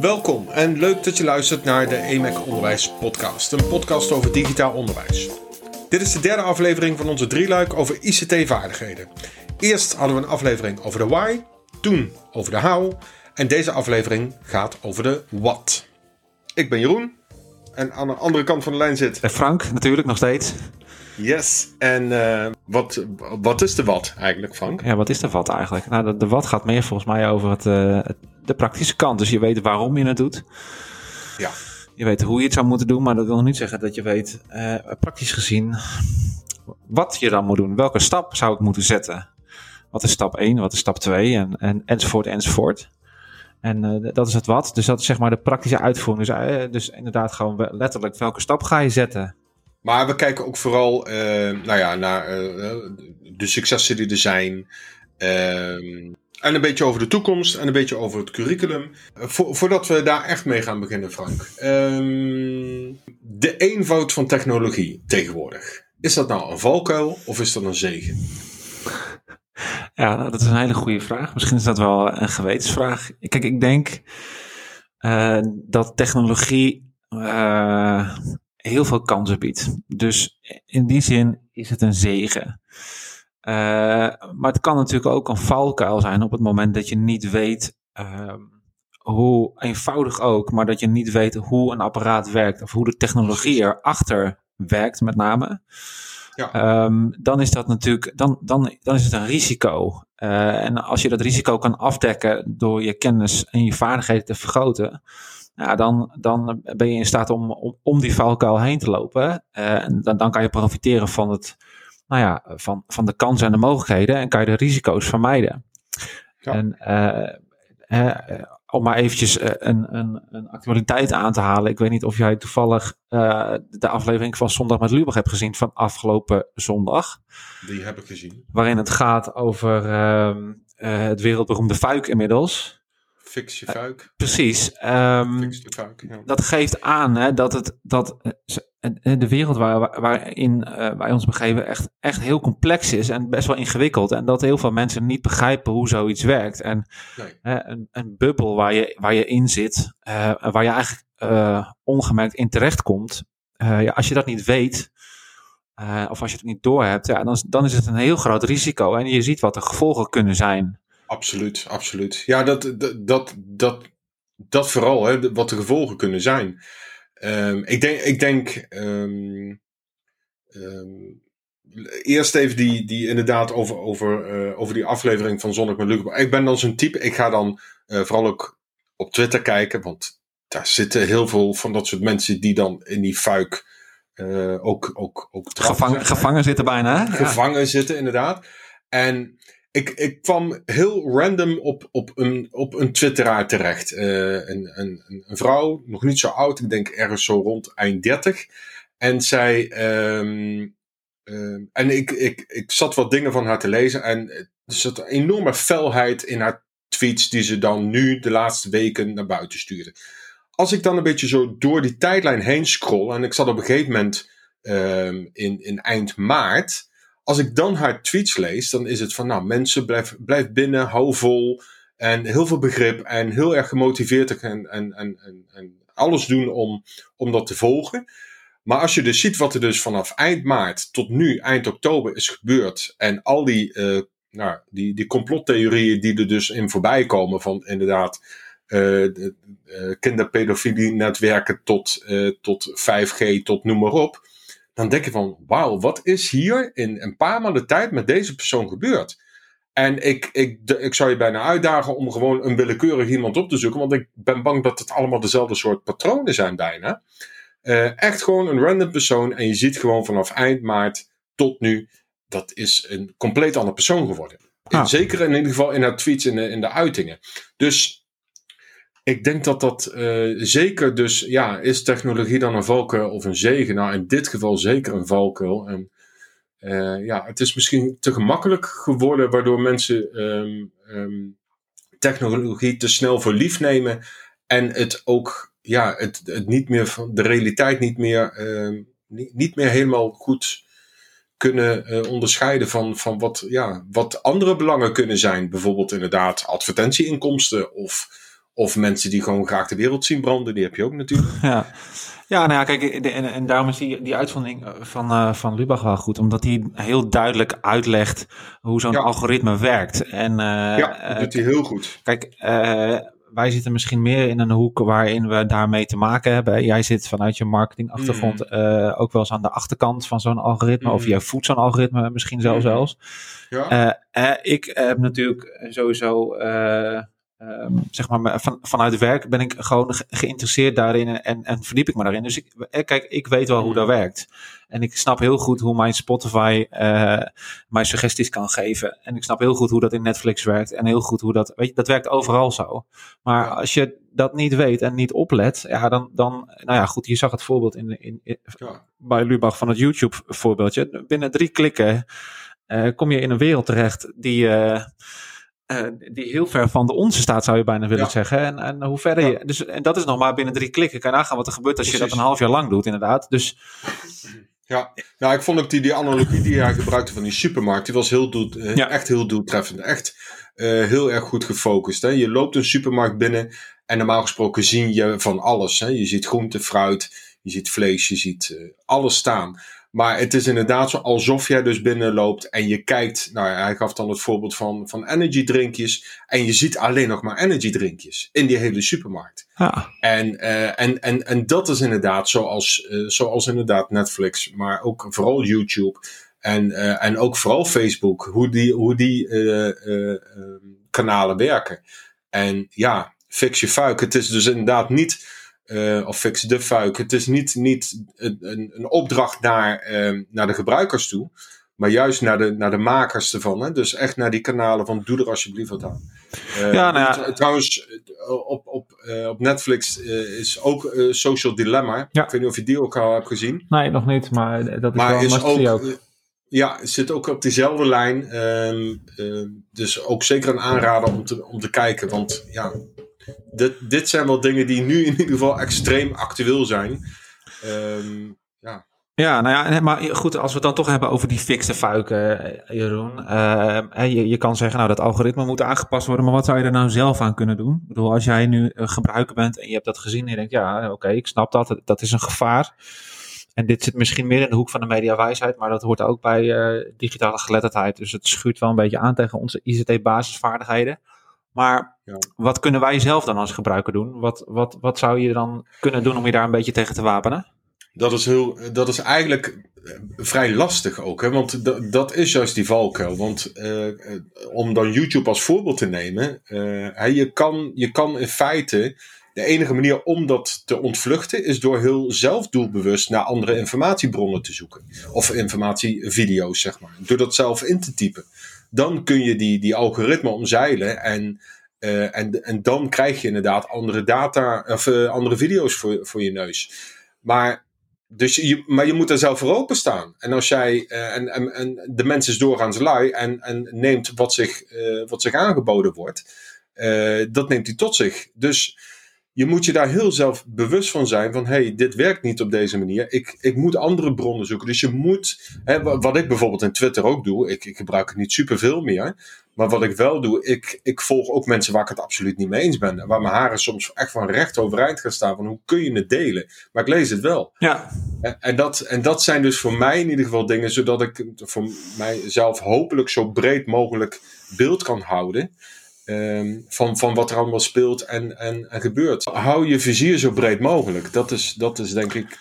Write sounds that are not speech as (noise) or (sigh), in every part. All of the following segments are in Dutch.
Welkom en leuk dat je luistert naar de EMEC Onderwijs Podcast, een podcast over digitaal onderwijs. Dit is de derde aflevering van onze drieluik over ICT-vaardigheden. Eerst hadden we een aflevering over de why, toen over de how en deze aflevering gaat over de what. Ik ben Jeroen en aan de andere kant van de lijn zit... En Frank, natuurlijk, nog steeds. Yes, en uh, wat, wat is de wat eigenlijk, Frank? Ja, wat is de wat eigenlijk? Nou, de, de wat gaat meer volgens mij over het, uh, de praktische kant. Dus je weet waarom je het doet. Ja. Je weet hoe je het zou moeten doen, maar dat wil nog niet zeggen dat je weet, uh, praktisch gezien, wat je dan moet doen. Welke stap zou ik moeten zetten? Wat is stap 1, wat is stap 2 en, en, enzovoort enzovoort. En dat is het wat. Dus dat is zeg maar de praktische uitvoering. Dus, dus inderdaad gewoon letterlijk welke stap ga je zetten. Maar we kijken ook vooral nou ja, naar de successen die er zijn. En een beetje over de toekomst en een beetje over het curriculum. Vo voordat we daar echt mee gaan beginnen, Frank. Um, de eenvoud van technologie tegenwoordig. Is dat nou een valkuil of is dat een zegen? (laughs) Ja, nou, dat is een hele goede vraag. Misschien is dat wel een gewetensvraag. Kijk, ik denk uh, dat technologie uh, heel veel kansen biedt. Dus in die zin is het een zegen. Uh, maar het kan natuurlijk ook een valkuil zijn op het moment dat je niet weet uh, hoe eenvoudig ook, maar dat je niet weet hoe een apparaat werkt of hoe de technologie erachter werkt, met name. Ja. Um, dan is dat natuurlijk, dan, dan, dan is het een risico. Uh, en als je dat risico kan afdekken door je kennis en je vaardigheden te vergroten, ja, dan, dan ben je in staat om, om, om die valkuil heen te lopen. Uh, en dan, dan kan je profiteren van, het, nou ja, van, van de kansen en de mogelijkheden en kan je de risico's vermijden. Ja. En uh, uh, om maar eventjes een, een, een actualiteit aan te halen. Ik weet niet of jij toevallig de aflevering van Zondag met Lubach hebt gezien van afgelopen zondag. Die heb ik gezien. Waarin het gaat over ehm, het wereldberoemde fuik inmiddels. Fix je fuik. Precies. Um, Fix je fuik, ja. Dat geeft aan hè, dat, het, dat de wereld waar, waarin uh, wij ons begeven echt, echt heel complex is en best wel ingewikkeld. En dat heel veel mensen niet begrijpen hoe zoiets werkt. En nee. een, een, bubbel waar je, waar je in zit, uh, waar je eigenlijk ongemerkt in terecht komt. ja, als je dat niet weet, of als je het niet doorhebt, ja, dan, dan is het een heel groot risico. En je ziet wat de gevolgen kunnen zijn. Absoluut, absoluut. Ja, dat, dat, dat, dat, dat vooral, hè, wat de gevolgen kunnen zijn. Um, ik denk, ik denk um, um, eerst even die, die inderdaad over, over, uh, over die aflevering van Zondag met Luc. Ik ben dan zo'n type, ik ga dan uh, vooral ook op Twitter kijken, want daar zitten heel veel van dat soort mensen die dan in die fuik uh, ook, ook, ook gevangen, gevangen zitten bijna. Hè? Gevangen ja. zitten, inderdaad. En ik, ik kwam heel random op, op, een, op een twitteraar terecht. Uh, een, een, een vrouw, nog niet zo oud, ik denk ergens zo rond eind 30. En zij. Um, um, en ik, ik, ik zat wat dingen van haar te lezen. En er zat een enorme felheid in haar tweets, die ze dan nu de laatste weken naar buiten stuurde. Als ik dan een beetje zo door die tijdlijn heen scroll. En ik zat op een gegeven moment um, in, in eind maart als ik dan haar tweets lees, dan is het van, nou, mensen, blijf, blijf binnen, hou vol. En heel veel begrip en heel erg gemotiveerd en, en, en, en, alles doen om, om dat te volgen. Maar als je dus ziet wat er dus vanaf eind maart tot nu, eind oktober, is gebeurd. En al die, uh, nou, die, die complottheorieën die er dus in voorbij komen. Van inderdaad uh, uh, kinderpedofilie-netwerken tot, tot 5G, tot noem maar op dan denk je van, wauw, wat is hier in een paar maanden tijd met deze persoon gebeurd? En ik, ik, ik zou je bijna uitdagen om gewoon een willekeurig iemand op te zoeken, want ik ben bang dat het allemaal dezelfde soort patronen zijn bijna. Uh, echt gewoon een random persoon en je ziet gewoon vanaf eind maart tot nu, dat is een compleet andere persoon geworden. Ah. Zeker in ieder geval in haar tweets en in, in de uitingen. Dus ik denk dat dat uh, zeker dus, ja, is technologie dan een valkuil of een zegen? Nou, in dit geval zeker een valkuil. En uh, ja, het is misschien te gemakkelijk geworden, waardoor mensen um, um, technologie te snel voor lief nemen en het ook, ja, het, het niet meer van de realiteit niet meer, um, niet, niet meer helemaal goed kunnen uh, onderscheiden van, van wat, ja, wat andere belangen kunnen zijn. Bijvoorbeeld inderdaad advertentieinkomsten of Of mensen die gewoon graag de wereld zien branden, die heb je ook natuurlijk. (laughs) Ja, ja nou ja, kijk, en, en daarom is die, die uitvonding van, uh, van Lubach wel goed. Omdat hij heel duidelijk uitlegt hoe zo'n algoritme werkt. En, uh, ja, dat doet hij heel goed. Kijk, wij zitten misschien meer in een hoek waarin we daarmee te maken hebben. Jij zit vanuit je marketingachtergrond mm. uh, ook wel eens aan de achterkant van zo'n algoritme. Mm. Of jij voedt zo'n algoritme misschien zelf mm. zelfs. Ja. Uh, ik heb natuurlijk sowieso Um, zeg maar, van, vanuit werk ben ik gewoon geïnteresseerd daarin en, en verdiep ik me daarin. Dus ik, eh, kijk, ik weet wel hoe dat werkt. En ik snap heel goed hoe mijn Spotify uh, mij suggesties kan geven. En ik snap heel goed hoe dat in Netflix werkt. En heel goed hoe dat, weet je, dat werkt overal zo. Maar als je dat niet weet en niet oplet, ja, dan, dan nou ja, goed, je zag het voorbeeld in, in, in bij Lubach van het YouTube voorbeeldje. Binnen drie klikken uh, kom je in een wereld terecht die... Uh, uh, die heel ver van de onze staat, zou je bijna willen zeggen. En, en hoe verder je. Dus, en dat is nog maar binnen drie klikken. Kan je nagaan wat er gebeurt als je dat een half jaar lang doet, inderdaad. Dus. Ja, nou, ik vond ook die, die analogie die hij gebruikte van die supermarkt, die was heel doel, ja. echt heel doeltreffend. Echt uh, heel erg goed gefocust. Hè? Je loopt een supermarkt binnen en normaal gesproken zie je van alles. Hè? Je ziet groente, fruit, je ziet vlees, je ziet uh, alles staan. Maar het is inderdaad zo alsof jij dus binnenloopt en je kijkt. Nou, hij gaf dan het voorbeeld van, van energy drinkjes. En je ziet alleen nog maar energy drinkjes in die hele supermarkt. Ja. En, uh, en, en, en dat is inderdaad zoals, uh, zoals inderdaad Netflix, maar ook vooral YouTube. En, uh, en ook vooral Facebook, hoe die, hoe die kanalen werken. En ja, fix je fuik. Het is dus inderdaad niet uh, of fix de fuik. Het is niet, niet een, een opdracht naar, uh, naar de gebruikers toe, maar juist naar de, naar de makers ervan. Hè? Dus echt naar die kanalen van doe er alsjeblieft wat aan. Uh, ja, nou ja. Trouwens, op, op, op Netflix is ook Social Dilemma. Ja. Ik weet niet of je die ook al hebt gezien. Nee, nog niet, maar dat is maar wel is ook, ook. Ja, zit ook op diezelfde lijn. Ehm, ehm, dus ook zeker een aanrader om te, om te kijken. Want ja, dit, dit zijn wel dingen die nu in ieder geval extreem actueel zijn. Um, ja. Ja, nou ja, maar goed, als we het dan toch hebben over die fikse fuiken, eh, Jeroen. Uh, je, je kan zeggen, nou, dat algoritme moet aangepast worden, maar wat zou je er nou zelf aan kunnen doen? Ik bedoel, als jij nu een gebruiker bent en je hebt dat gezien en je denkt, ja, oké, ik snap dat, dat is een gevaar. En dit zit misschien meer in de hoek van de mediawijsheid, maar dat hoort ook bij digitale geletterdheid. Dus het schuurt wel een beetje aan tegen onze ICT-basisvaardigheden. Maar ja. wat kunnen wij zelf dan als gebruiker doen? Wat, wat, wat zou je dan kunnen doen om je daar een beetje tegen te wapenen? Dat is, heel, dat is eigenlijk eh, vrij lastig ook. Hè? Want dat is juist die valkuil. Want uh, om dan YouTube als voorbeeld te nemen. Uh, je, kan, je kan in feite. De enige manier om dat te ontvluchten is door heel zelfdoelbewust naar andere informatiebronnen te zoeken. Of informatievideo's, zeg maar. Door dat zelf in te typen dan kun je die, die algoritme omzeilen en, uh, en, en dan krijg je inderdaad andere data of uh, andere video's voor, voor je neus. Maar, dus je, maar je moet er zelf voor openstaan. En als jij, uh, en, en, en de mens is doorgaans lui en, en neemt wat zich, wat zich aangeboden wordt, dat neemt hij tot zich. Dus je moet je daar heel zelf bewust van zijn van hey, dit werkt niet op deze manier. Ik, ik moet andere bronnen zoeken. Dus je moet, hè, wat ik bijvoorbeeld in Twitter ook doe, ik, ik gebruik het niet superveel meer. Maar wat ik wel doe, ik, ik volg ook mensen waar ik het absoluut niet mee eens ben. Waar mijn haren soms echt van recht overeind gaan staan. Van hoe kun je het delen? Maar ik lees het wel. Ja. En, en, dat, en dat zijn dus voor mij in ieder geval dingen, zodat ik voor mijzelf hopelijk zo breed mogelijk beeld kan houden. Um, van, van wat er allemaal speelt en, en, en gebeurt. Hou je vizier zo breed mogelijk. Dat is, dat is denk ik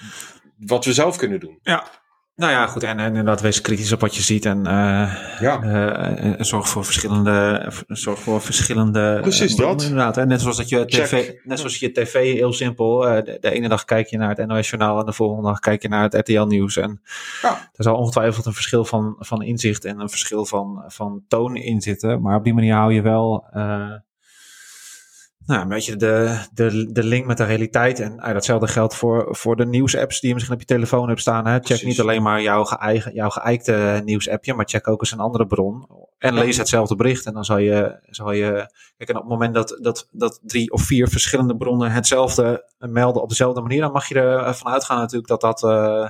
wat we zelf kunnen doen. Ja, nou ja, goed. En, en inderdaad, wees kritisch op wat je ziet. En uh, ja. Uh, zorg voor verschillende. Zorg voor verschillende Precies dat. Inderdaad. En net zoals dat je tv. Net zoals je tv heel simpel. De, de, ene dag kijk je naar het NOS Journaal. En de volgende dag kijk je naar het RTL Nieuws. En ja. er zal ongetwijfeld een verschil van, van inzicht. En een verschil van, van toon in zitten. Maar op die manier hou je wel nou, een beetje de, de, de link met de realiteit. En uh, datzelfde geldt voor, voor de nieuwsapps die je misschien op je telefoon hebt staan. Hè. Check niet alleen maar jouw, geëigen, jouw geëikte nieuwsappje, maar check ook eens een andere bron. En lees hetzelfde bericht. En dan zal je, zal je. Kijk, en op het moment dat, dat, dat drie of vier verschillende bronnen hetzelfde melden op dezelfde manier, dan mag je ervan uitgaan natuurlijk dat dat. Uh,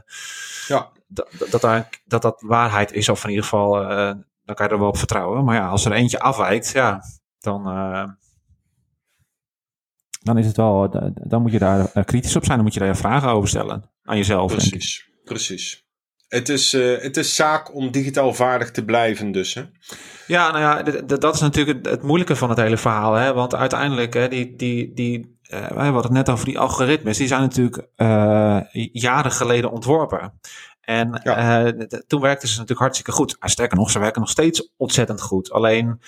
ja. dat, dat, dat, dat, dat waarheid is, of in ieder geval. Uh, dan kan je er wel op vertrouwen. Maar ja, als er eentje afwijkt, ja, dan dan is het wel, dan moet je daar kritisch op zijn. Dan moet je daar vragen over stellen aan jezelf. Precies, precies. Het is, uh, het is zaak om digitaal vaardig te blijven dus. Hè? Ja, nou ja, dat is natuurlijk het, moeilijke van het hele verhaal. Hè? Want uiteindelijk, hè, die, die, die, uh, we hadden het net over die algoritmes. Die zijn natuurlijk uh, jaren geleden ontworpen. En ja. toen werkten ze natuurlijk hartstikke goed. Sterker nog, ze werken nog steeds ontzettend goed. Alleen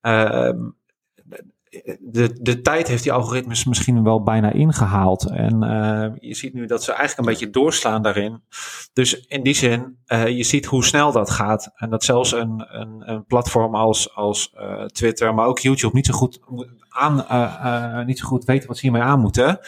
ehm, de, de tijd heeft die algoritmes misschien wel bijna ingehaald. En uh, je ziet nu dat ze eigenlijk een beetje doorslaan daarin. Dus in die zin, uh, je ziet hoe snel dat gaat. En dat zelfs een, een, een platform als, als uh, Twitter, maar ook YouTube niet zo goed, aan, niet zo goed weten wat ze hiermee aan moeten.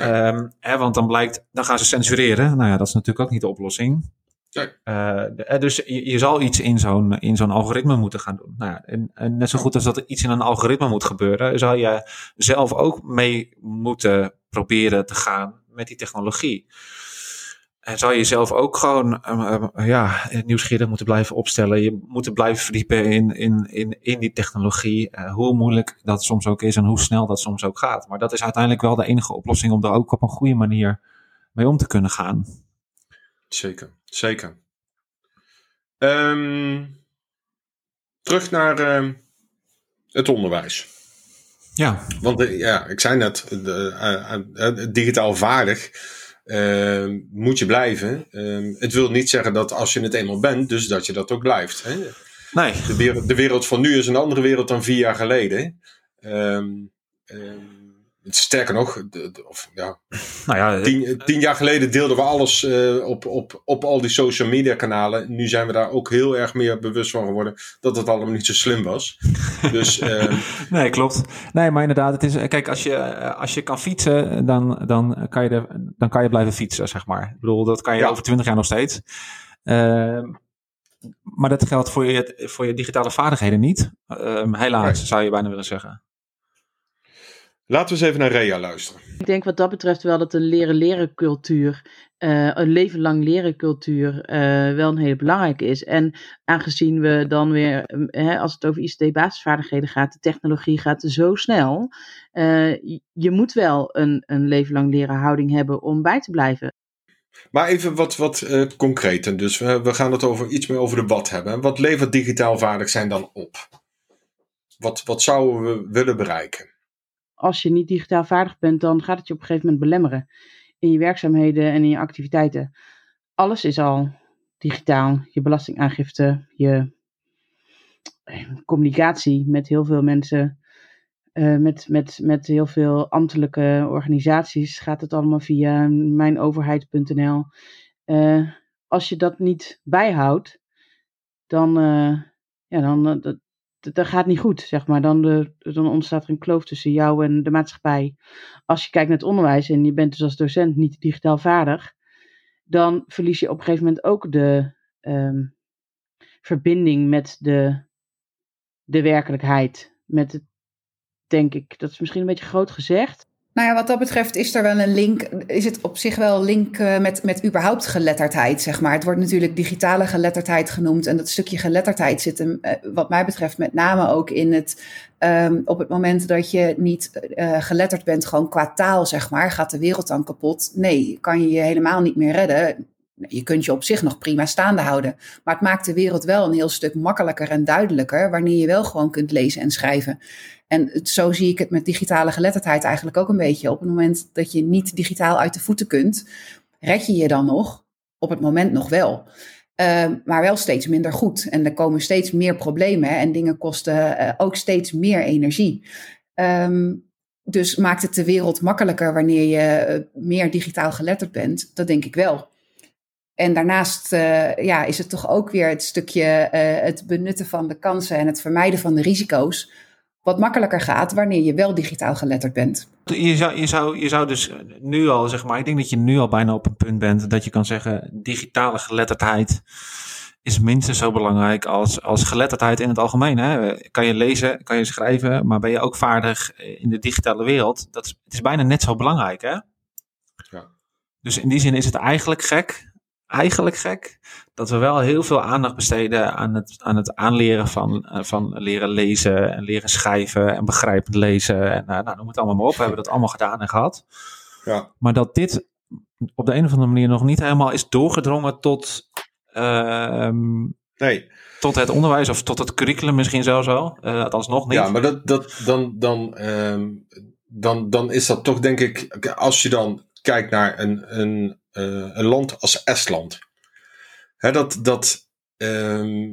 Um, hè, want dan blijkt, dan gaan ze censureren. Nou ja, dat is natuurlijk ook niet de oplossing. Uh, dus je, je, zal iets in zo'n, in zo'n algoritme moeten gaan doen. Nou, en, en, net zo goed als dat er iets in een algoritme moet gebeuren, zal je zelf ook mee moeten proberen te gaan met die technologie. En zal je jezelf ook gewoon uh, uh, ja, nieuwsgierig moeten blijven opstellen. Je moet blijven verdiepen in, in, in, in die technologie. hoe moeilijk dat soms ook is en hoe snel dat soms ook gaat. Maar dat is uiteindelijk wel de enige oplossing om daar ook op een goede manier mee om te kunnen gaan. Zeker, zeker. Um, terug naar uh, het onderwijs. Ja. Want uh, ja, ik zei net, uh, digitaal vaardig ehm, moet je blijven. Ehm, het wil niet zeggen dat als je het eenmaal bent, dus dat je dat ook blijft. Hè? Nee. De wereld, de wereld van nu is een andere wereld dan vier jaar geleden. Um, Sterker nog, of, ja, (laughs) nou ja, tien, tien, jaar geleden deelden we alles uh, op, op, op al die social media kanalen. Nu zijn we daar ook heel erg meer bewust van geworden dat het allemaal niet zo slim was. (laughs) Dus, uh, nee, klopt. Nee, maar inderdaad, het is, kijk, als je, als je kan fietsen, dan, dan, kan je de, dan kan je blijven fietsen, zeg maar. Ik bedoel, dat kan je over twintig jaar nog steeds. Uh, maar dat geldt voor je, voor je digitale vaardigheden niet. Ehm, helaas, zou je bijna willen zeggen. Laten we eens even naar Rea luisteren. Ik denk wat dat betreft wel dat een leren-leren cultuur, uh, een leven lang leren cultuur, uh, wel een hele belangrijke is. En aangezien we dan weer, hè, als het over ICT-basisvaardigheden gaat, de technologie gaat zo snel. Uh, je moet wel een, een leven lang leren houding hebben om bij te blijven. Maar even wat, wat concreter. Dus we, we gaan het over iets meer over de wat hebben. Wat levert digitaal vaardig zijn dan op? Wat, wat zouden we willen bereiken? Als je niet digitaal vaardig bent, dan gaat het je op een gegeven moment belemmeren in je werkzaamheden en in je activiteiten. Alles is al digitaal. Je belastingaangifte, je eh, communicatie met heel veel mensen, uh, met, met, met heel veel ambtelijke organisaties gaat het allemaal via mijnoverheid.nl. Eh, als je dat niet bijhoudt, dan, ja, dan, dat gaat niet goed, zeg maar. Dan, de, dan ontstaat er een kloof tussen jou en de maatschappij. Als je kijkt naar het onderwijs en je bent dus als docent niet digitaal vaardig, dan verlies je op een gegeven moment ook de um, verbinding met de, de werkelijkheid. Met het, denk ik, dat is misschien een beetje groot gezegd. Nou ja, wat dat betreft is er wel een link, is het op zich wel een link uh, met, met überhaupt geletterdheid, zeg maar. Het wordt natuurlijk digitale geletterdheid genoemd en dat stukje geletterdheid zit hem, uh, wat mij betreft, met name ook in het, um, op het moment dat je niet uh, geletterd bent, gewoon qua taal, zeg maar, gaat de wereld dan kapot. Nee, kan je je helemaal niet meer redden. Je kunt je op zich nog prima staande houden. Maar het maakt de wereld wel een heel stuk makkelijker en duidelijker wanneer je wel gewoon kunt lezen en schrijven. En zo zie ik het met digitale geletterdheid eigenlijk ook een beetje. Op het moment dat je niet digitaal uit de voeten kunt, red je je dan nog? Op het moment nog wel. Uh, maar wel steeds minder goed. En er komen steeds meer problemen en dingen kosten uh, ook steeds meer energie. Um, dus maakt het de wereld makkelijker wanneer je uh, meer digitaal geletterd bent? Dat denk ik wel. En daarnaast uh, ja, is het toch ook weer het stukje uh, het benutten van de kansen en het vermijden van de risico's. Wat makkelijker gaat wanneer je wel digitaal geletterd bent. Je zou, je, zou, je zou dus nu al, zeg maar, ik denk dat je nu al bijna op een punt bent dat je kan zeggen: digitale geletterdheid is minstens zo belangrijk als, als geletterdheid in het algemeen. Hè? Kan je lezen, kan je schrijven, maar ben je ook vaardig in de digitale wereld? Dat is, het is bijna net zo belangrijk. Hè? Ja. Dus in die zin is het eigenlijk gek eigenlijk gek dat we wel heel veel aandacht besteden aan het, aan het aanleren van, eh, van leren lezen en leren schrijven en begrijpend lezen. En uh, nou, noem het allemaal maar op. We hebben dat allemaal gedaan en gehad. Ja. Maar dat dit op de een of andere manier nog niet helemaal is doorgedrongen tot, ehm, Nee. tot het onderwijs of tot het curriculum misschien zelfs wel. Uh, alsnog niet. Ja, maar dat, dat, dan, dan, ehm, dan, dan is dat toch denk ik, als je dan kijkt naar een, een, uh, een land als Estland. Hè, dat, dat, ehm,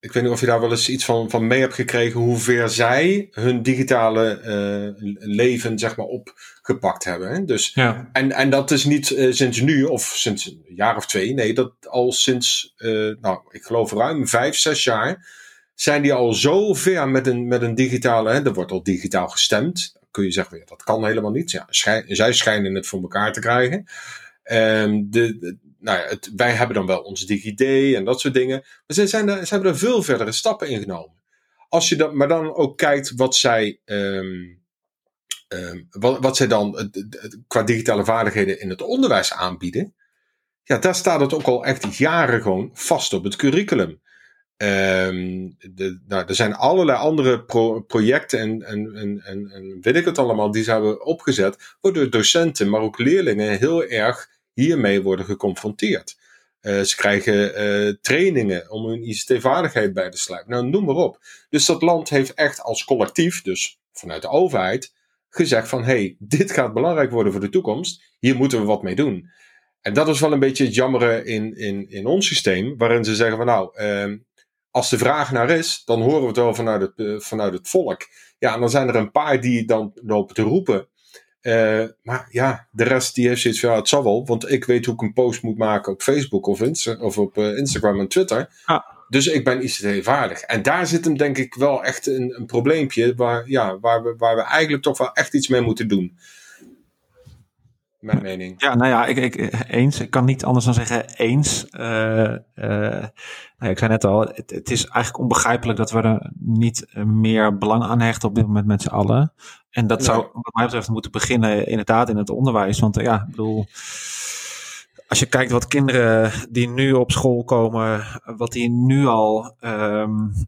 ik weet niet of je daar wel eens iets van, van mee hebt gekregen, hoe ver zij hun digitale uh, leven zeg maar opgepakt hebben. Hè? Dus, ja. en, en dat is niet uh, sinds nu of sinds een jaar of twee, nee, dat al sinds, nou, ik geloof ruim vijf, zes jaar, zijn die al zo ver met een, met een digitale, hè? er wordt al digitaal gestemd. Kun je zeggen, dat kan helemaal niet. Ja, schijn, zij schijnen het voor elkaar te krijgen. Um, de, nou ja, het, wij hebben dan wel ons DigiD en dat soort dingen. Maar ze, zijn er, ze hebben er veel verdere stappen in genomen. Als je dan, maar dan ook kijkt wat zij, um, um, wat, wat zij dan qua digitale vaardigheden in het onderwijs aanbieden. Ja, daar staat het ook al echt jaren gewoon vast op het curriculum. De, nou, er zijn allerlei andere pro projecten en, en, en, en, weet ik het allemaal, die ze hebben opgezet, waardoor docenten, maar ook leerlingen heel erg hiermee worden geconfronteerd. Uh, ze krijgen uh, trainingen om hun ICT-vaardigheid bij te sluiten. Nou, noem maar op. Dus dat land heeft echt als collectief, dus vanuit de overheid, gezegd van hé, hey, dit gaat belangrijk worden voor de toekomst. Hier moeten we wat mee doen. En dat is wel een beetje het jammere in, in, in ons systeem, waarin ze zeggen van nou, uh, als de vraag naar is, dan horen we het wel vanuit het, uh, vanuit het volk. Ja, en dan zijn er een paar die dan lopen te roepen. Uh, maar ja, de rest die heeft zoiets van, ja, het zal wel. Want ik weet hoe ik een post moet maken op Facebook of, Insta of op uh, Instagram en Twitter. Ah. Dus ik ben ICT-vaardig. En daar zit hem denk ik wel echt een, een probleempje waar, ja, waar, we, waar we eigenlijk toch wel echt iets mee moeten doen. Mijn mening. Ja, nou ja, ik, ik, eens. Ik kan niet anders dan zeggen eens. Uh, nou, ik zei net al, het, het, is eigenlijk onbegrijpelijk dat we er niet meer belang aan hechten op dit moment met z'n allen. En dat nee. zou, wat mij betreft, moeten beginnen inderdaad in het onderwijs. Want ja, ik bedoel, als je kijkt wat kinderen die nu op school komen, wat die nu al um, uh,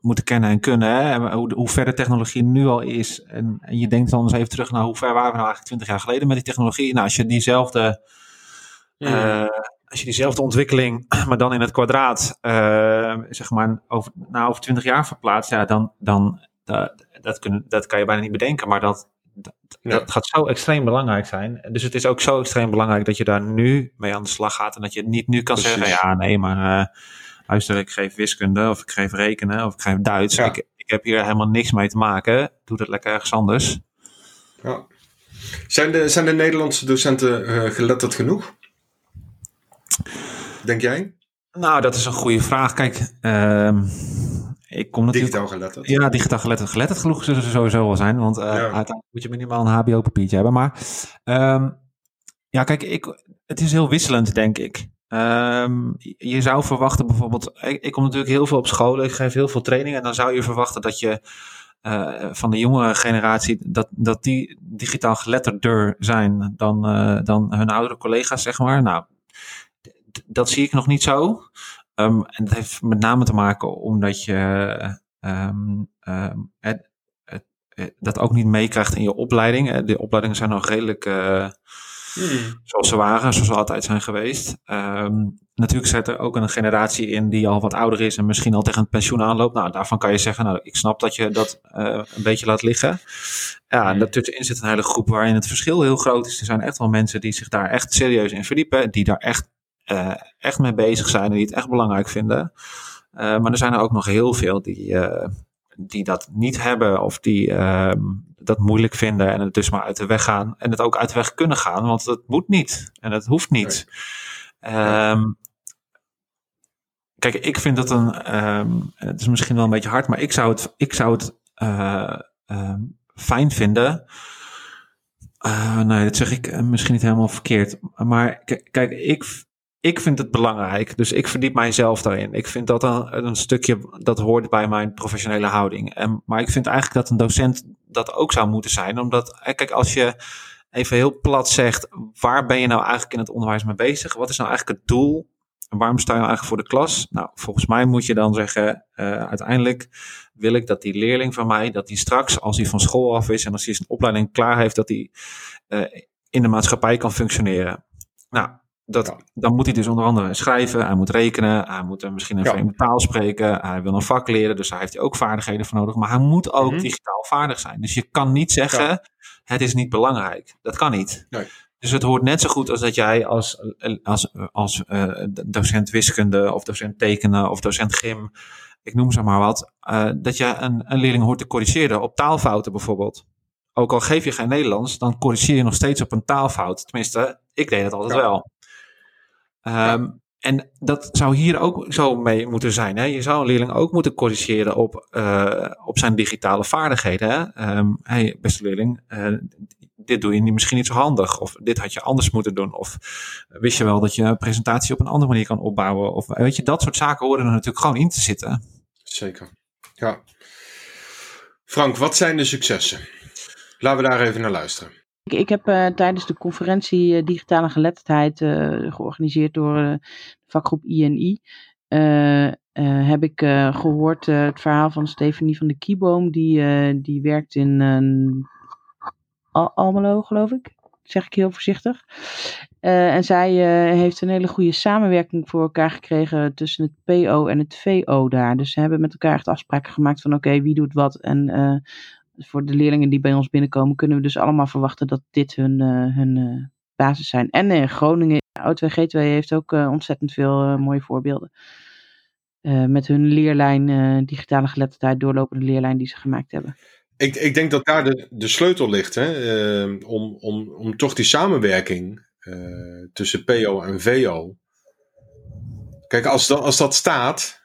moeten kennen en kunnen. Hè? Hoe, hoe ver de technologie nu al is. En, en, je denkt dan eens even terug naar hoe ver waren we nou eigenlijk twintig jaar geleden met die technologie. Nou, als je diezelfde, uh, als je diezelfde ontwikkeling, (clears throat) maar dan in het kwadraat, zeg maar, over, nou, over twintig jaar verplaatst, ja, dan, dan dat, dat, kun, dat kan je bijna niet bedenken. Maar dat, dat, ja. dat gaat zo extreem belangrijk zijn. Dus het is ook zo extreem belangrijk dat je daar nu mee aan de slag gaat. En dat je niet nu kan Precies. zeggen, ja, nee, maar luister, ik geef wiskunde of ik geef rekenen of ik geef Duits. Ja. Ik, ik heb hier helemaal niks mee te maken. Doe dat lekker ergens anders. Ja. Zijn, de, zijn de Nederlandse docenten uh, geletterd genoeg? Denk jij? Nou, dat is een goede vraag. Kijk, uh, ik kom natuurlijk... Digitaal geletterd. Ja, digitaal geletterd. Geletterd genoeg zullen ze sowieso wel zijn. Want uh, ja. uiteindelijk moet je minimaal een hbo-papiertje hebben. Maar um, ja, kijk, ik, het is heel wisselend, denk ik. Um, je zou verwachten bijvoorbeeld, ik, kom natuurlijk heel veel op scholen, ik geef heel veel trainingen en dan zou je verwachten dat je uh, van de jongere generatie, dat, dat die digitaal geletterder zijn dan, uh, dan hun oudere collega's, zeg maar. Nou, dat zie ik nog niet zo. Um, en dat heeft met name te maken omdat je um, het, het, dat ook niet meekrijgt in je opleiding. De opleidingen zijn nog redelijk... Hmm. Zoals ze waren, zoals ze altijd zijn geweest. Um, natuurlijk zit er ook een generatie in die al wat ouder is en misschien al tegen het pensioen aanloopt. Nou, daarvan kan je zeggen, nou, ik snap dat je dat uh, een beetje laat liggen. Ja, en daartussenin zit een hele groep waarin het verschil heel groot is. Er zijn echt wel mensen die zich daar echt serieus in verdiepen, die daar echt, uh, echt mee bezig zijn en die het echt belangrijk vinden. Uh, maar er zijn er ook nog heel veel die, die dat niet hebben of die dat moeilijk vinden en het dus maar uit de weg gaan. En het ook uit de weg kunnen gaan, want het moet niet. En het hoeft niet. Nee. Um, kijk, ik vind dat een. Um, het is misschien wel een beetje hard, maar ik zou het, ik zou het uh, um, fijn vinden. Uh, nee, dat zeg ik misschien niet helemaal verkeerd. Maar kijk, ik, ik vind het belangrijk. Dus ik verdiep mijzelf daarin. Ik vind dat een, een stukje dat hoort bij mijn professionele houding. En, maar ik vind eigenlijk dat een docent dat ook zou moeten zijn. Omdat, kijk, als je even heel plat zegt, waar ben je nou eigenlijk in het onderwijs mee bezig? Wat is nou eigenlijk het doel? En waarom sta je nou eigenlijk voor de klas? Nou, volgens mij moet je dan zeggen, uh, uiteindelijk wil ik dat die leerling van mij, dat die straks, als hij van school af is en als hij zijn opleiding klaar heeft, dat hij uh, in de maatschappij kan functioneren. Nou, dat, ja. dan moet hij dus onder andere schrijven, hij moet rekenen, hij moet misschien een ja. vreemde taal spreken, hij wil een vak leren, dus daar heeft hij ook vaardigheden voor nodig. Maar hij moet ook mm-hmm. digitaal vaardig zijn. Dus je kan niet zeggen, ja. het is niet belangrijk. Dat kan niet. Nee. Dus het hoort net zo goed als dat jij als, als, als uh, docent wiskunde of docent tekenen of docent gym, ik noem ze maar wat, uh, dat je een, een leerling hoort te corrigeren op taalfouten bijvoorbeeld. Ook al geef je geen Nederlands, dan corrigeer je nog steeds op een taalfout. Tenminste, ik deed het altijd wel. Um, ja. En dat zou hier ook zo mee moeten zijn. Hè? Je zou een leerling ook moeten corrigeren op, uh, op zijn digitale vaardigheden. Hè? Um, hey, beste leerling, uh, dit doe je misschien niet zo handig. Of dit had je anders moeten doen. Of wist je wel dat je een presentatie op een andere manier kan opbouwen. Of weet je, dat soort zaken horen er natuurlijk gewoon in te zitten. Zeker, ja. Frank, wat zijn de successen? Laten we daar even naar luisteren. Ik, heb uh, tijdens de conferentie uh, Digitale Geletterdheid, uh, georganiseerd door de vakgroep INI, heb ik gehoord het verhaal van Stefanie van de Kieboom. Die, die werkt in Al Almelo, geloof ik. Zeg ik heel voorzichtig. en zij heeft een hele goede samenwerking voor elkaar gekregen tussen het PO en het VO daar. Dus ze hebben met elkaar echt afspraken gemaakt van oké, wie doet wat en voor de leerlingen die bij ons binnenkomen, kunnen we dus allemaal verwachten dat dit hun, uh, hun uh, basis zijn. En in Groningen, O2 G2 heeft ook ontzettend veel mooie voorbeelden. met hun leerlijn, digitale geletterdheid, doorlopende leerlijn die ze gemaakt hebben. Ik, ik denk dat daar de, de sleutel ligt, hè, om, om, om toch die samenwerking tussen PO en VO. Kijk, als, dat, als dat staat,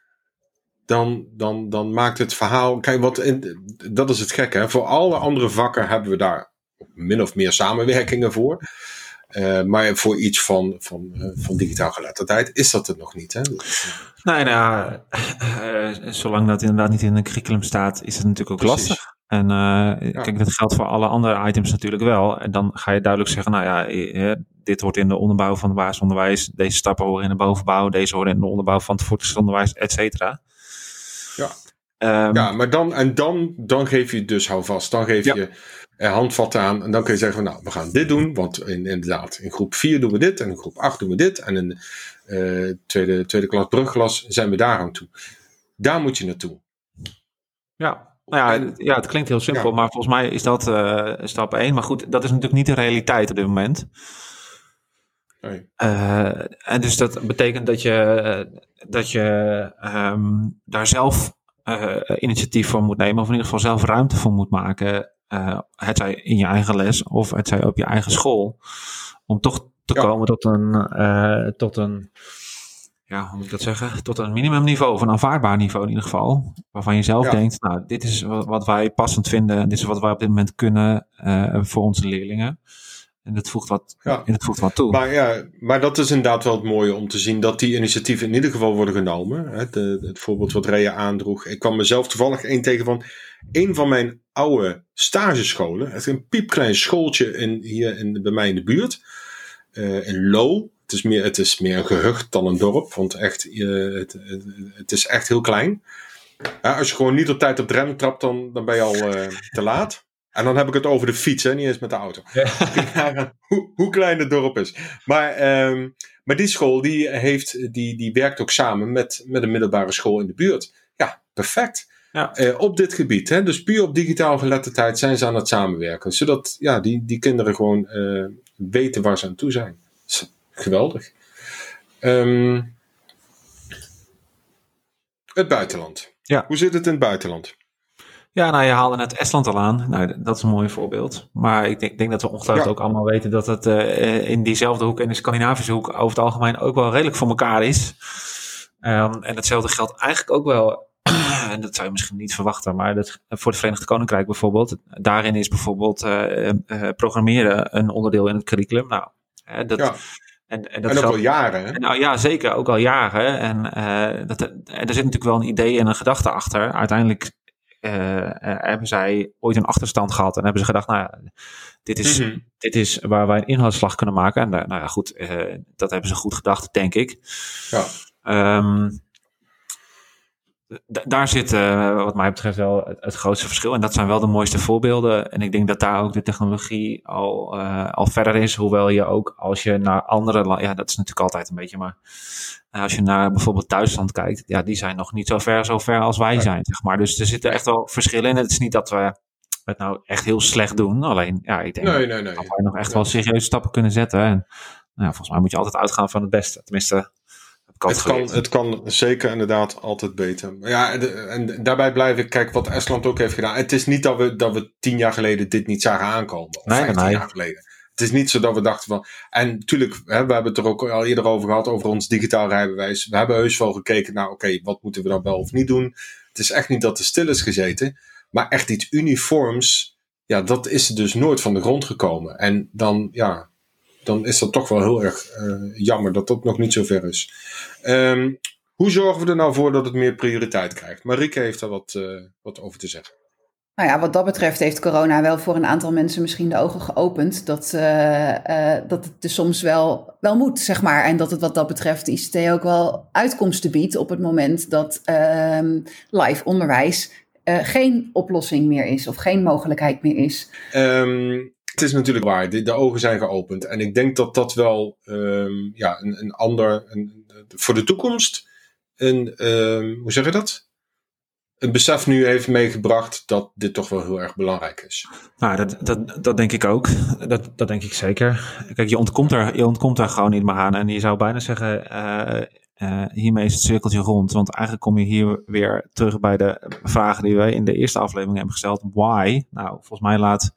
dan, dan, dan maakt het verhaal. Kijk, wat, dat is het gekke. Hè? Voor alle andere vakken hebben we daar min of meer samenwerkingen voor. Uh, maar voor iets van, van, uh, van digitaal geletterdheid is dat het nog niet. Hè? Nee, nou, uh, zolang dat inderdaad niet in een curriculum staat, is het natuurlijk ook Precies. lastig. En ja. kijk, dat geldt voor alle andere items natuurlijk wel. En dan ga je duidelijk zeggen, nou ja, dit hoort in de onderbouw van het basisonderwijs. Deze stappen horen in de bovenbouw. Deze horen in de onderbouw van het voortgezet onderwijs, et cetera. Ja. Um, ja, maar dan, en dan, dan geef je dus houvast. Dan geef ja. je er handvatten aan. En dan kun je zeggen: van, Nou, we gaan dit doen. Want in, inderdaad, in groep 4 doen we dit. En in groep 8 doen we dit. En in de uh, tweede, tweede klas brugglas zijn we daar aan toe. Daar moet je naartoe. Ja, nou ja, ja, het klinkt heel simpel, ja. maar volgens mij is dat uh, stap 1. Maar goed, dat is natuurlijk niet de realiteit op dit moment. Nee. Uh, en dus dat betekent dat je, dat je um, daar zelf uh, initiatief voor moet nemen, of in ieder geval zelf ruimte voor moet maken. Uh, het zij in je eigen les of het zij op je eigen school. Om toch te ja. komen tot een, tot een, ja, hoe moet ik dat zeggen? Tot een minimumniveau, of een aanvaardbaar niveau in ieder geval. Waarvan je zelf ja. denkt, nou, dit is wat wij passend vinden, dit is wat wij op dit moment kunnen voor onze leerlingen. En dat voegt wat, ja. en dat voegt wat toe. Maar, ja, maar dat is inderdaad wel het mooie om te zien dat die initiatieven in ieder geval worden genomen. Het, het voorbeeld wat Rea aandroeg. Ik kwam mezelf toevallig één tegen van een van mijn oude stagescholen. Het is een piepklein schooltje in, hier in, bij mij in de buurt. Uh, in Lo. Het is, meer, het is meer een gehucht dan een dorp. Want echt, uh, het, het, het, is echt heel klein. Als je gewoon niet op tijd op de rem trapt, dan, dan ben je al uh, te laat. En dan heb ik het over de fiets, hè, niet eens met de auto. Ja. (laughs) hoe, hoe, klein het dorp is. Maar, um, maar die school die heeft, die, die werkt ook samen met, met een middelbare school in de buurt. Ja, perfect. Ja. Uh, op dit gebied. Hè? Dus puur op digitaal geletterdheid zijn ze aan het samenwerken. Zodat ja, die, die kinderen gewoon uh, weten waar ze aan toe zijn. Geweldig. Um, het buitenland. Ja. Hoe zit het in het buitenland? Ja, nou, je haalde net Estland al aan. Nou, dat is een mooi voorbeeld. Maar ik denk, denk dat we ongetwijfeld ja. ook allemaal weten dat het uh, in diezelfde hoek, in de Scandinavische hoek, over het algemeen ook wel redelijk voor elkaar is. Um, en hetzelfde geldt eigenlijk ook wel, (clears throat) en dat zou je misschien niet verwachten, maar dat, voor het Verenigd Koninkrijk bijvoorbeeld. Daarin is bijvoorbeeld uh, uh, programmeren een onderdeel in het curriculum. Nou, dat, ja. En, en, dat en ook al jaren. Hè? Nou ja, zeker, ook al jaren. En, dat, en er zit natuurlijk wel een idee en een gedachte achter. Uiteindelijk hebben zij ooit een achterstand gehad en hebben ze gedacht, nou ja, dit is, Mhm. dit is waar wij een inhoudsslag kunnen maken. En nou ja, goed, dat hebben ze goed gedacht, denk ik. Ja. Ehm, daar zit uh, wat mij betreft wel het, het, grootste verschil. En dat zijn wel de mooiste voorbeelden. En ik denk dat daar ook de technologie al, uh, al verder is. Hoewel je ook als je naar andere landen... Ja, dat is natuurlijk altijd een beetje... Maar als je naar bijvoorbeeld Duitsland kijkt... Ja, die zijn nog niet zo ver, zo ver als wij zijn, zeg maar. Dus er zitten echt wel verschillen in. Het is niet dat we het nou echt heel slecht doen. Alleen, ja, ik denk nee, nee, nee. dat wij nog echt wel serieuze stappen kunnen zetten. En nou, volgens mij moet je altijd uitgaan van het beste. Tenminste... Het kan, het kan zeker inderdaad altijd beter. Ja, de, en daarbij blijf ik, kijk wat Estland ook heeft gedaan. Het is niet dat we, dat we tien jaar geleden dit niet zagen aankomen. Of nee, vijftien nee. jaar geleden. Het is niet zo dat we dachten van. En natuurlijk, hè, we hebben het er ook al eerder over gehad, over ons digitaal rijbewijs. We hebben heus wel gekeken naar, oké, wat moeten we dan wel of niet doen. Het is echt niet dat er stil is gezeten. Maar echt iets uniforms, ja, dat is dus nooit van de grond gekomen. En dan, ja, dan is dat toch wel heel erg uh, jammer dat dat nog niet zo ver is. Um, hoe zorgen we er nou voor dat het meer prioriteit krijgt? Marieke heeft daar wat, uh, wat over te zeggen. Nou ja, wat dat betreft heeft corona wel voor een aantal mensen misschien de ogen geopend. Dat, uh, dat het dus soms wel, wel moet, zeg maar. En dat het wat dat betreft de ICT ook wel uitkomsten biedt op het moment dat ehm, live onderwijs geen oplossing meer is of geen mogelijkheid meer is. Um, het is natuurlijk waar, de, de, ogen zijn geopend. En ik denk dat dat wel um, ja, een, een ander, een, voor de toekomst, een, um, hoe zeg je dat? Een besef nu heeft meegebracht dat dit toch wel heel erg belangrijk is. Nou, dat, dat, dat denk ik ook. Dat, dat denk ik zeker. Kijk, je ontkomt, er, je ontkomt er gewoon niet meer aan. En je zou bijna zeggen, uh, uh, hiermee is het cirkeltje rond. Want eigenlijk kom je hier weer terug bij de vragen die wij in de eerste aflevering hebben gesteld. Why? Nou, volgens mij laat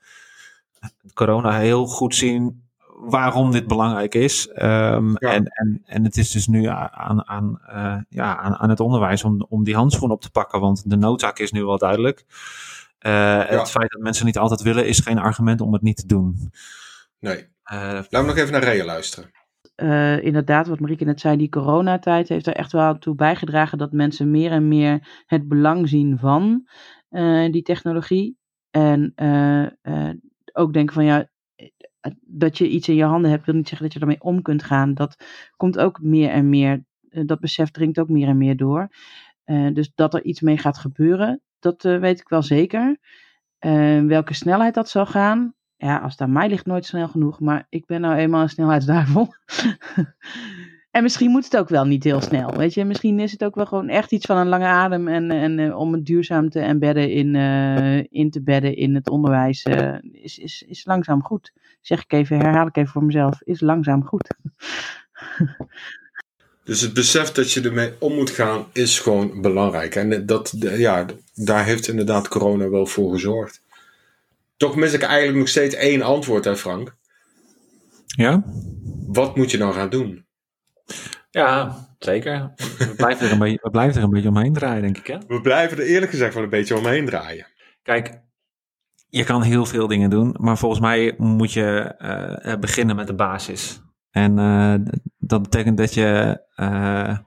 corona heel goed zien waarom dit belangrijk is. Um, ja. en, en, en het is dus nu aan, aan, uh, ja, aan, aan het onderwijs om, om die handschoen op te pakken, want de noodzaak is nu wel duidelijk. Uh, ja. Het feit dat mensen niet altijd willen is geen argument om het niet te doen. Nee. Uh, Laten we nog even naar Rea luisteren. Uh, inderdaad, wat Marieke net zei, die coronatijd heeft er echt wel toe bijgedragen dat mensen meer en meer het belang zien van uh, die technologie. En uh, ook denken van ja, dat je iets in je handen hebt, wil niet zeggen dat je ermee om kunt gaan. Dat komt ook meer en meer, dat besef dringt ook meer en meer door. dus dat er iets mee gaat gebeuren, dat weet ik wel zeker. welke snelheid dat zal gaan, ja, als het aan mij ligt, nooit snel genoeg. Maar ik ben nou eenmaal een snelheidsduivel. (laughs) en misschien moet het ook wel niet heel snel. Weet je, misschien is het ook wel gewoon echt iets van een lange adem. En, en uh, om het duurzaam te embedden in, uh, in te bedden in het onderwijs, uh, is, is, is langzaam goed. Zeg ik even, herhaal ik even voor mezelf, is langzaam goed. Dus het besef dat je ermee om moet gaan is gewoon belangrijk. En dat, ja, daar heeft inderdaad corona wel voor gezorgd. Toch mis ik eigenlijk nog steeds één antwoord, hè Frank? Ja? Wat moet je dan gaan doen? Ja, zeker. We blijven, er een beetje, we blijven er een beetje omheen draaien, denk ik. Hè? We blijven er eerlijk gezegd wel een beetje omheen draaien. Kijk, je kan heel veel dingen doen, maar volgens mij moet je uh, beginnen met de basis. En uh, dat betekent dat je, uh,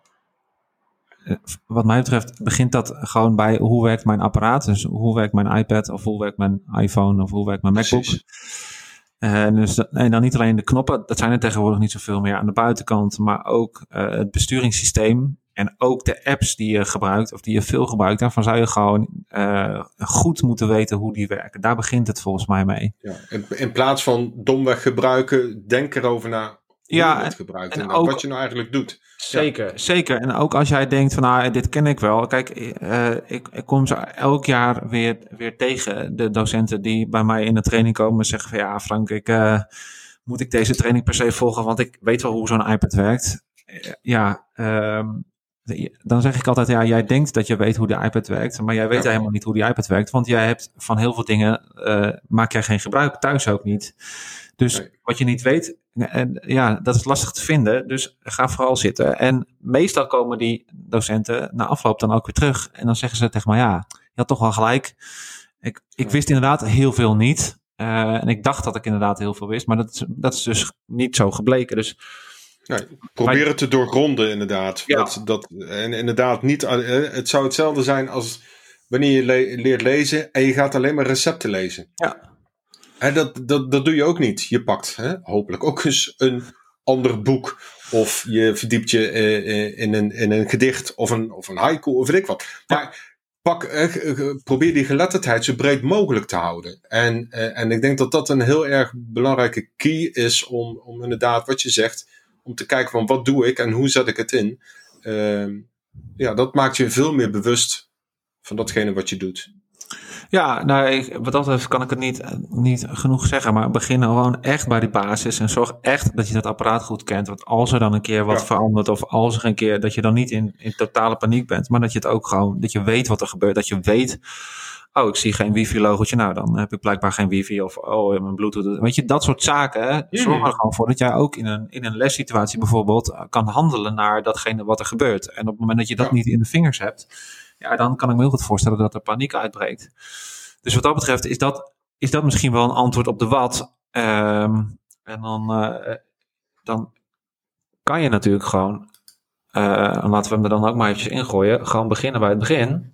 wat mij betreft, begint dat gewoon bij hoe werkt mijn apparaat. Dus hoe werkt mijn iPad of hoe werkt mijn iPhone of hoe werkt mijn MacBook. Uh, dus en dan niet alleen de knoppen, dat zijn er tegenwoordig niet zoveel meer aan de buitenkant, maar ook uh, het besturingssysteem en ook de apps die je gebruikt of die je veel gebruikt. Daarvan zou je gewoon uh, goed moeten weten hoe die werken. Daar begint het volgens mij mee. Ja, in, in plaats van domweg gebruiken, denk erover na ja, het gebruikt en, en ook, ook, wat je nou eigenlijk doet. Zeker, ja. zeker. En ook als jij denkt van nou, dit ken ik wel. Kijk, uh, ik, ik kom ze elk jaar weer, weer tegen de docenten die bij mij in de training komen en zeggen van ja Frank, ik, uh, moet ik deze training per se volgen, want ik weet wel hoe zo'n iPad werkt. Ja, um, dan zeg ik altijd, ja, jij denkt dat je weet hoe de iPad werkt, maar jij weet ja. helemaal niet hoe die iPad werkt, want jij hebt van heel veel dingen, uh, maak jij geen gebruik, thuis ook niet. Dus Nee. wat je niet weet, en ja, dat is lastig te vinden. Dus ga vooral zitten. En meestal komen die docenten na afloop dan ook weer terug. En dan zeggen ze tegen mij, ja, je had toch wel gelijk. Ik, ik wist inderdaad heel veel niet. Uh, en ik dacht dat ik inderdaad heel veel wist. Maar dat is, dat is dus niet zo gebleken. Dus Nee, probeer het te doorgronden inderdaad. Ja. Dat, dat, en inderdaad niet, eh, het zou hetzelfde zijn als wanneer je le- leert lezen en je gaat alleen maar recepten lezen. Ja. En dat, dat, dat doe je ook niet. Je pakt hè, hopelijk ook eens een ander boek. Of je verdiept je eh, eh, in, een, in een gedicht of een, of een haiku of weet ik wat. Maar pak, eh, probeer die geletterdheid zo breed mogelijk te houden. En, eh, en ik denk dat dat een heel erg belangrijke key is om, om inderdaad wat je zegt, om te kijken van wat doe ik en hoe zet ik het in. Ehm, ja, dat maakt je veel meer bewust van datgene wat je doet. Ja, nou, ik, wat dat betreft kan ik het niet, niet genoeg zeggen. Maar begin nou gewoon echt bij die basis. En zorg echt dat je dat apparaat goed kent. Want als er dan een keer wat Ja. verandert. Of als er een keer dat je dan niet in, in totale paniek bent. Maar dat je het ook gewoon, dat je weet wat er gebeurt. Dat je weet, oh, ik zie geen wifi-logotje. Nou, dan heb ik blijkbaar geen wifi. Of, oh, mijn bluetooth. Weet je, dat soort zaken. hè, Zorg er gewoon voor dat jij ook in een, in een lessituatie bijvoorbeeld eh, kan handelen naar datgene wat er gebeurt. En op het moment dat je dat Ja. niet in de vingers hebt. Ja, dan kan ik me heel goed voorstellen dat er paniek uitbreekt. Dus wat dat betreft is dat, is dat misschien wel een antwoord op de wat. Ehm, en dan, eh, dan kan je natuurlijk gewoon, eh, en laten we hem er dan ook maar eventjes ingooien, gewoon beginnen bij het begin.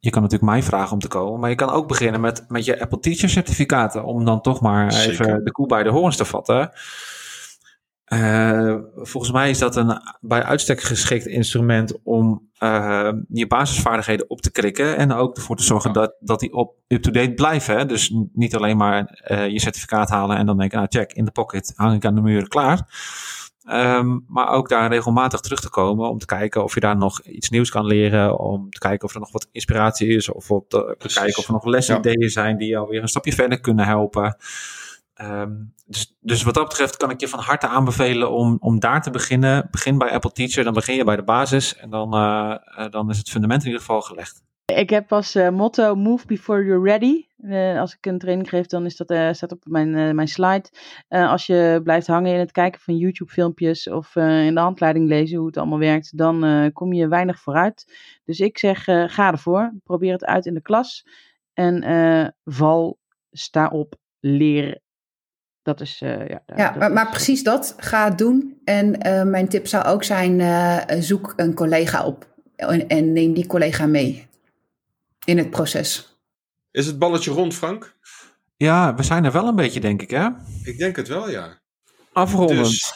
Je kan natuurlijk mij vragen om te komen, maar je kan ook beginnen met, met je Apple Teacher certificaten, om dan toch maar Zeker. even de koe bij de horens te vatten. Eh, volgens mij is dat een bij uitstek geschikt instrument om eh, je basisvaardigheden op te krikken. En ook ervoor te zorgen dat, dat die op, up-to-date blijven. Hè? Dus niet alleen maar eh, je certificaat halen en dan denken, nou check, in de pocket, hang ik aan de muur, klaar. Ehm, maar ook daar regelmatig terug te komen om te kijken of je daar nog iets nieuws kan leren. Om te kijken of er nog wat inspiratie is. Of op te, kijken of er nog lesideeën zijn die jou weer een stapje verder kunnen helpen. Ehm, dus, dus wat dat betreft kan ik je van harte aanbevelen om, om daar te beginnen. Begin bij Apple Teacher, dan begin je bij de basis. En dan, eh, eh, dan is het fundament in ieder geval gelegd. Ik heb als eh, motto move before you're ready. Eh, als ik een training geef, dan is dat, eh, staat op mijn, mijn slide. Als je blijft hangen in het kijken van YouTube filmpjes of in de handleiding lezen hoe het allemaal werkt, dan kom je weinig vooruit. Dus ik zeg, ga ervoor. Probeer het uit in de klas. En val, sta op, leer. Dat is, ja. Ja, dat maar, maar precies dat. Ga het doen. En mijn tip zou ook zijn, zoek een collega op. En, en neem die collega mee in het proces. Is het balletje rond, Frank? Ja, we zijn er wel een beetje, denk ik, hè? Ik denk het wel, ja. Afrondend. Dus,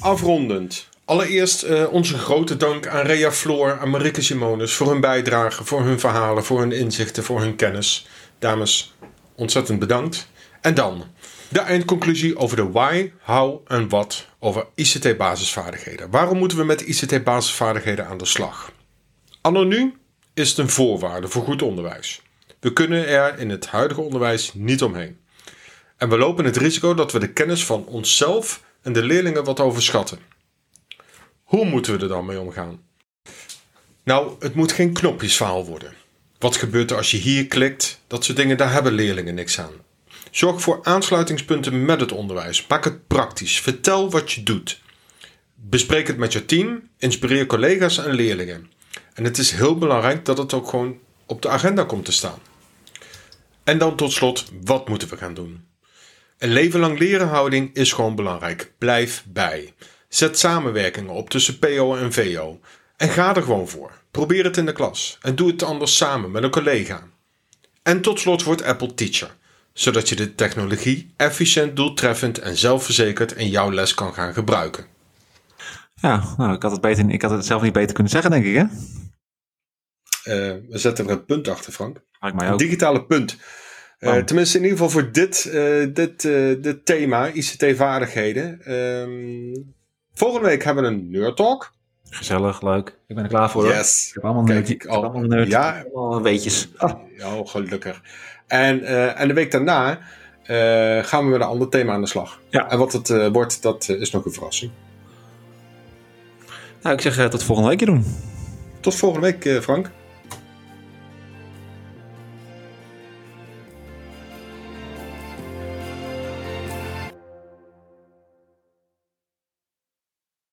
afrondend. Allereerst eh, onze grote dank aan Rea Floor en Marike Simonis voor hun bijdrage, voor hun verhalen, voor hun inzichten, voor hun kennis. Dames, ontzettend bedankt. En dan de eindconclusie over de why, how en what over ICT-basisvaardigheden. Waarom moeten we met ICT-basisvaardigheden aan de slag? Anno nu is het een voorwaarde voor goed onderwijs. We kunnen er in het huidige onderwijs niet omheen. En we lopen het risico dat we de kennis van onszelf en de leerlingen wat overschatten. Hoe moeten we er dan mee omgaan? Nou, het moet geen knopjesverhaal worden. Wat gebeurt er als je hier klikt? Dat soort dingen, daar hebben leerlingen niks aan. Zorg voor aansluitingspunten met het onderwijs. Maak het praktisch. Vertel wat je doet. Bespreek het met je team. Inspireer collega's en leerlingen. En het is heel belangrijk dat het ook gewoon op de agenda komt te staan. En dan tot slot, wat moeten we gaan doen? Een leven lang leren houding is gewoon belangrijk. Blijf bij. Zet samenwerkingen op tussen PO en VO. En ga er gewoon voor. Probeer het in de klas. En doe het anders samen met een collega. En tot slot wordt Apple Teacher. Zodat je de technologie efficiënt, doeltreffend en zelfverzekerd in jouw les kan gaan gebruiken. Ja, nou, ik had, het beter, ik had het zelf niet beter kunnen zeggen, denk ik, hè? Eh, we zetten er een punt achter, Frank. Mij Een digitale punt. Eh, Oh. tenminste, in ieder geval voor dit, eh, dit, dit thema, ICT-vaardigheden. Ehm, volgende week hebben we een Nerd Talk. Gezellig, leuk. Ik ben er klaar voor, hoor. Yes. Ik heb allemaal Kijk, nerd. ik al. heb allemaal nerd. Ja. Allemaal weetjes. Ja, oh, gelukkig. En, en de week daarna gaan we met een ander thema aan de slag. Ja. En wat het wordt, dat is nog een verrassing. Nou, ik zeg tot volgende week doen. Tot volgende week, Frank.